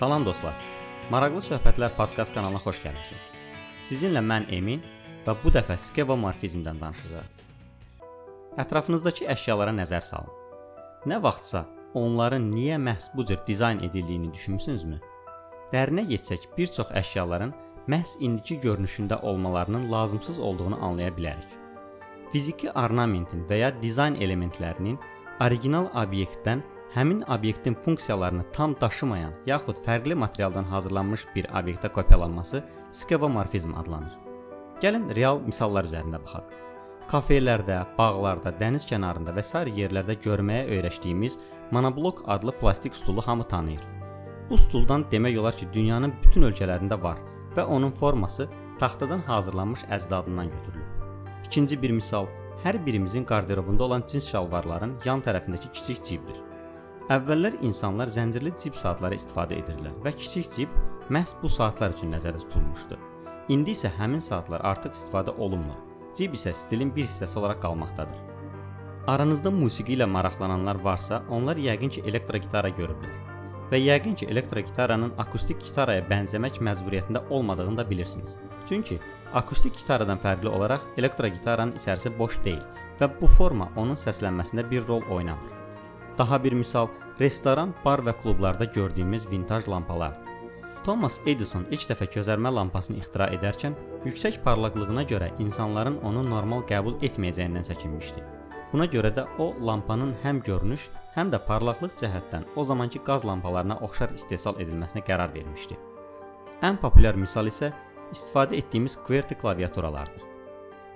Salam dostlar. Maraqlı söhbətlər podkast kanalına xoş gəlmisiniz. Sizinlə mən Emin və bu dəfə skevomorfizmdən danışacağıq. Ətrafınızdakı əşyalara nəzər salın. Nə vaxtsa onların niyə məhz bu cür dizayn edildiyini düşünmüsünüzmü? Dərinə getsək, bir çox əşyaların məhz indiki görünüşündə olmalarının lazımsız olduğunu anlaya bilərik. Fiziki ornamentin və ya dizayn elementlərinin orijinal obyektdən həmin obyektin funksiyalarını tam daşımayan yaxud fərqli materialdan hazırlanmış bir obyektə kopyalanması skevomorfizm adlanır. Gəlin real misallar üzərində baxaq. Kafelərdə, bağlarda, dəniz kənarında və sair yerlərdə görməyə öyrəşdiyimiz monoblok adlı plastik stulu hamı tanıyır. Bu stuldan demək olar ki, dünyanın bütün ölkələrində var və onun forması taxtadan hazırlanmış əzdadından götürülüb. İkinci bir misal, hər birimizin qarderobunda olan cins şalvarların yan tərəfindəki kiçik cibdir. Əvvəllər insanlar zəncirli cib saatları istifadə edirdilər və kiçik cib məhz bu saatlar üçün nəzərdə tutulmuşdu. İndi isə həmin saatlar artıq istifadə olunmur. Cib isə stilin bir hissəsi olaraq qalmaqdadır. Aranızda musiqi ilə maraqlananlar varsa, onlar yəqin ki, elektro gitara görüblər. Və yəqin ki, elektro gitaranın akustik gitaraya bənzəmək məcburiyyətində olmadığını da bilirsiniz. Çünki akustik gitaradan fərqli olaraq elektro gitaranın içərisi boş deyil və bu forma onun səslənməsində bir rol oynamır. Daha bir misal, restoran, bar və klublarda gördüyümüz vintaj lampalardır. Thomas Edison ilk dəfə közərmə lampasını ixtira edərkən yüksək parlaqlığına görə insanların onu normal qəbul etməyəcəyindən çəkinmişdi. Buna görə də o lampanın həm görünüş, həm də parlaqlıq cəhətdən o zamankı qaz lampalarına oxşar istehsal edilməsinə qərar vermişdi. Ən populyar misal isə istifadə etdiyimiz QWERTY klaviaturalardır.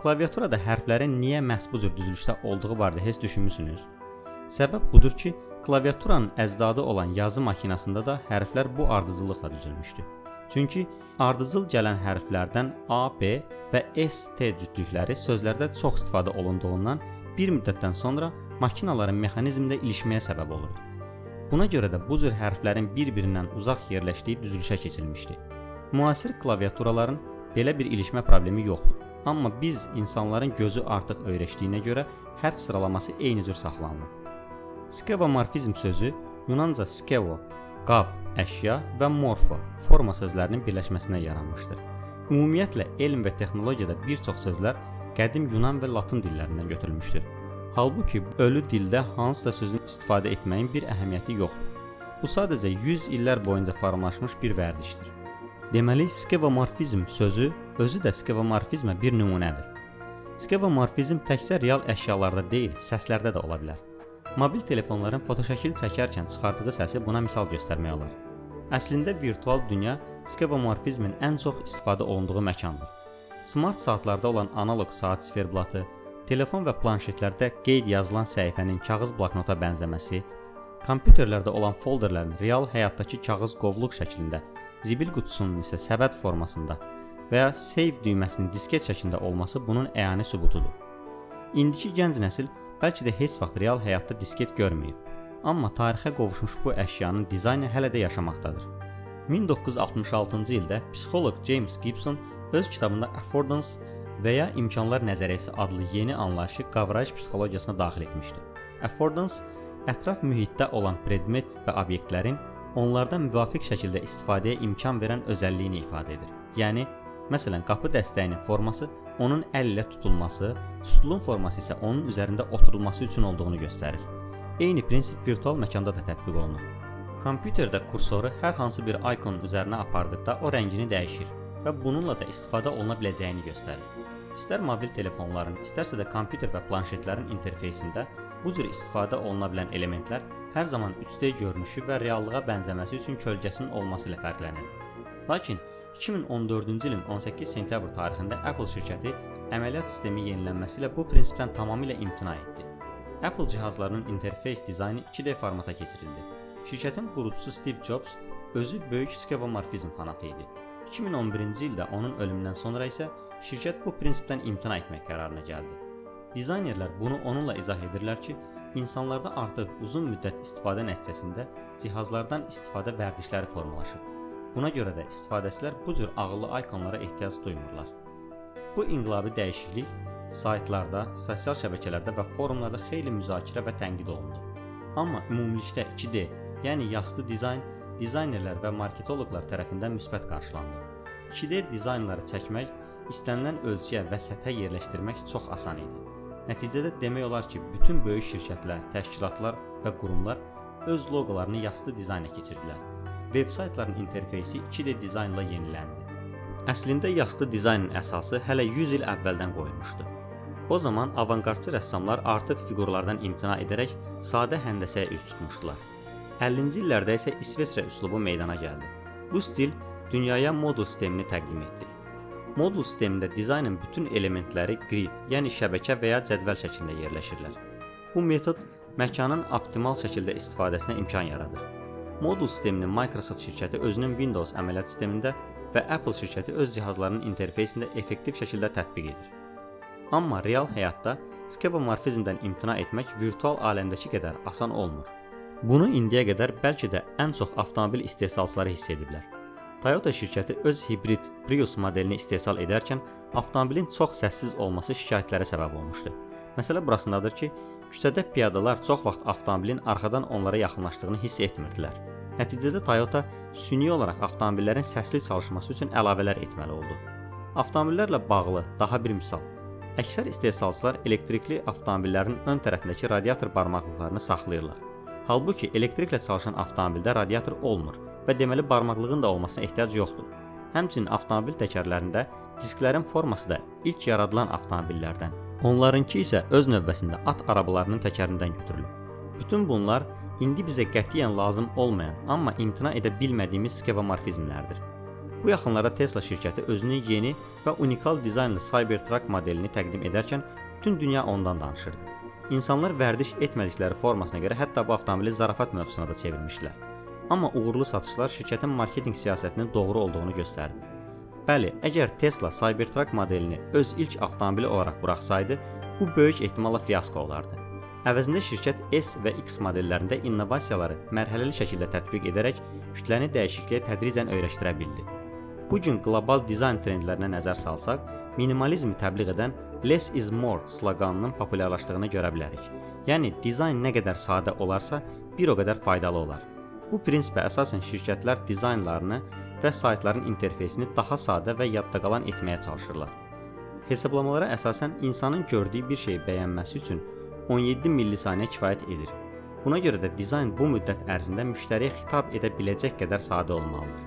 Klaviaturada hərflərin niyə məhz bu cür düzülüşdə olduğu barədə heç düşünmüsünüz? Səbəb budur ki, klaviaturanın əcdadı olan yazı maşınasında da hərflər bu ardıcıllıqla düzülmüşdü. Çünki ardıcıl gələn hərflərdən A, B və S, T cütlükləri sözlərdə çox istifadə olunduğundan bir müddətdən sonra maşınların mexanizmində ilişməyə səbəb olurdu. Buna görə də bu cür hərflərin bir-birindən uzaq yerləşdiyi düzülüşə keçilmişdi. Müasir klaviaturaların belə bir ilişmə problemi yoxdur. Amma biz insanların gözü artıq öyrəşdiyinə görə hərf sıralaması eyni cür saxlanılır. Skevomorfizm sözü Yunanca skevo, qab, əşya və morfo, forma sözlərinin birləşməsindən yaranmışdır. Ümumiyyətlə elm və texnologiyada bir çox sözlər qədim Yunan və Latın dillərindən götürülmüşdür. Halbuki ölü dildə hansısa sözün istifadə etməyin bir əhəmiyyəti yoxdur. Bu sadəcə 100 illər boyunca formalaşmış bir vərdişdir. Deməli, skevomorfizm sözü özü də skevomorfizmə bir nümunədir. Skevomorfizm təkcə real əşyalarda deyil, səslərdə də ola bilər. Mobil telefonların fotoşəkil çəkərkən çıxardığı səsi buna misal göstərmək olar. Əslində virtual dünya skevomorfizmin ən çox istifadə olunduğu məkandır. Smart saatlarda olan analoq saat siferblatı, telefon və planşetlərdə qeyd yazılan səhifənin kağız bloknota bənzəməsi, kompüterlərdə olan folderlərin real həyatdakı kağız qovluq şəklində, zibil qutusunun isə səbət formasında və ya save düyməsinin disket şəklində olması bunun əyani sübutudur. İndiki gənc nəsil bəlkə də heç vaxt real həyatda disket görməyib. Amma tarixə qovuşmuş bu əşyanın dizaynı hələ də yaşamaqdadır. 1966-cı ildə psixoloq James Gibson öz kitabında affordance və ya imkanlar nəzəriyyəsi adlı yeni anlayışı qavrayış psixologiyasına daxil etmişdi. Affordance ətraf mühitdə olan predmet və obyektlərin onlardan müvafiq şəkildə istifadəyə imkan verən özəlliyini ifadə edir. Yəni, məsələn, qapı dəstəyinin forması onun əl ilə tutulması, stulun forması isə onun üzərində oturulması üçün olduğunu göstərir. Eyni prinsip virtual məkanda da tətbiq olunur. Kompüterdə kursoru hər hansı bir ikonun üzərinə apardıqda o rəngini dəyişir və bununla da istifadə oluna biləcəyini göstərir. İstər mobil telefonların, istərsə də kompüter və planşetlərin interfeysində bu cür istifadə oluna bilən elementlər hər zaman 3D görünüşü və reallığa bənzəməsi üçün kölgəsinin olması ilə fərqlənir. Lakin 2014-cü ilin 18 sentyabr tarixində Apple şirkəti əməliyyat sistemi yenilənməsi ilə bu prinsipdən tamamilə imtina etdi. Apple cihazlarının interfeys dizaynı 2D formata keçirildi. Şirkətin qurucusu Steve Jobs özü böyük skevomorfizm fanatı idi. 2011-ci ildə onun ölümündən sonra isə şirkət bu prinsipdən imtina etmək qərarına gəldi. Dizaynerlər bunu onunla izah edirlər ki, insanlarda artıq uzun müddət istifadə nəticəsində cihazlardan istifadə vərdişləri formalaşıb. Buna görə də istifadəçilər bu cür ağıllı ikonlara ehtiyac duymurlar. Bu inqilabi dəyişiklik saytlarda, sosial şəbəkələrdə və forumlarda xeyli müzakirə və tənqid olundu. Amma ümumilikdə 2D, yəni yastı dizayn dizaynerlər və marketoloqlar tərəfindən müsbət qarşılandı. 2D dizaynları çəkmək, istənilən ölçüyə və səthə yerləşdirmək çox asan idi. Nəticədə demək olar ki, bütün böyük şirkətlər, təşkilatlar və qurumlar öz loqolarını yastı dizayna keçirdilər. Veb-saytların interfeysi 2D dizaynla yeniləndi. Əslində yastı dizaynın əsası hələ 100 il əvvəldən qoyulmuşdu. O zaman avangardçı rəssamlar artıq fiqurlardan imtina edərək sadə həndəsəyə üz tutmuşdular. 50-ci illərdə isə İsveçrə üslubu meydana gəldi. Bu stil dünyaya modul sistemini təqdim etdi. Modul sistemində dizaynın bütün elementləri grid, yəni şəbəkə və ya cədvəl şəklində yerləşirlər. Bu metod məkanın optimal şəkildə istifadəsinə imkan yaradır. Modul sistemini Microsoft şirkəti özünün Windows əməliyyat sistemində və Apple şirkəti öz cihazlarının interfeysində effektiv şəkildə tətbiq edir. Amma real həyatda skevomorfizmdən imtina etmək virtual aləmdəki qədər asan olmur. Bunu indiyə qədər bəlkə də ən çox avtomobil istehsalçıları hiss ediblər. Toyota şirkəti öz hibrid Prius modelini istehsal edərkən avtomobilin çox səssiz olması şikayətlərə səbəb olmuşdu. Məsələ burasındadır ki, küçədə piyadalar çox vaxt avtomobilin arxadan onlara yaxınlaşdığını hiss etmirdilər. Nəticədə Toyota süni olaraq avtomobillərin səsli çalışması üçün əlavələr etməli oldu. Avtomobillərlə bağlı daha bir misal. Əksər istehsalçılar elektrikli avtomobillərin ön tərəfindəki radiator barmaqlıqlarını saxlayırlar. Halbuki elektriklə çalışan avtomobildə radiator olmur və deməli barmaqlığın da olmasına ehtiyac yoxdur. Həmçinin avtomobil təkərlərində disklərin forması da ilk yaradılan avtomobillərdən, onlarınki isə öz növbəsində at arabalarının təkərindən götürülüb. Bütün bunlar indi bizə qətiyyən lazım olmayan, amma imtina edə bilmədiyimiz skevomorfizmlərdir. Bu yaxınlarda Tesla şirkəti özünün yeni və unikal dizaynlı Cybertruck modelini təqdim edərkən bütün dünya ondan danışırdı. İnsanlar vərdiş etmədikləri formasına görə hətta bu avtomobili zarafat mövzusuna da çevirmişdilər. Amma uğurlu satışlar şirkətin marketinq siyasətinin doğru olduğunu göstərdi. Bəli, əgər Tesla Cybertruck modelini öz ilk avtomobili olaraq buraxsaydı, bu böyük ehtimalla fiasko olardı. Əvəzində şirkət S və X modellərində innovasiyaları mərhələli şəkildə tətbiq edərək kütləni dəyişikliyə tədricən öyrəşdirə bildi. Bu gün qlobal dizayn trendlərinə nəzər salsaq, minimalizmi təbliğ edən less is more sloqanının populyarlaşdığını görə bilərik. Yəni dizayn nə qədər sadə olarsa, bir o qədər faydalı olar. Bu prinsipə əsasən şirkətlər dizaynlarını və saytların interfeysini daha sadə və yadda qalan etməyə çalışırlar. Hesablamalara əsasən insanın gördüyü bir şeyi bəyənməsi üçün 17 millisaniyə kifayət edir. Buna görə də dizayn bu müddət ərzində müştəriyə xitab edə biləcək qədər sadə olmalıdır.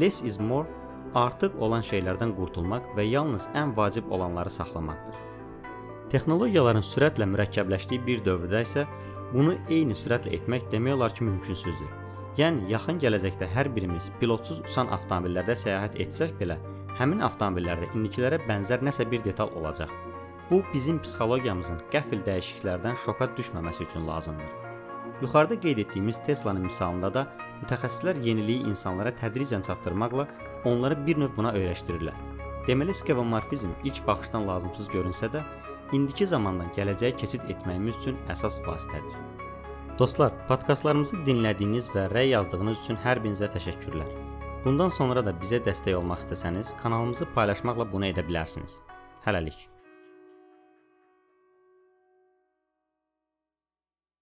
Less is more artıq olan şeylərdən qurtulmaq və yalnız ən vacib olanları saxlamaqdır. Texnologiyaların sürətlə mürəkkəbləşdiyi bir dövrdə isə bunu eyni sürətlə etmək demək olar ki, mümkünsüzdür. Yəni yaxın gələcəkdə hər birimiz pilotsuz uçan avtomobillərdə səyahət etsək belə, həmin avtomobillərdə indikilərə bənzər nəsə bir detal olacaq. Bu bizim psixologiyamızın qəfil dəyişikliklərdən şoka düşməməsi üçün lazımdır. Yuxarıda qeyd etdiyimiz Tesla-nın misalında da mütəxəssislər yeniliyi insanlara tədricən çatdırmaqla onları bir növ buna öyrəşdirirlər. Deməli, skevomorfizm ilk baxışdan lazımsız görünsə də, indiki zamandan gələcəyə keçid etməyimiz üçün əsas vasitədir. Dostlar, podkastlarımızı dinlədiyiniz və rəy yazdığınız üçün hər birinizə təşəkkürlər. Bundan sonra da bizə dəstək olmaq istəsəniz, kanalımızı paylaşmaqla bunu edə bilərsiniz. Hələlik.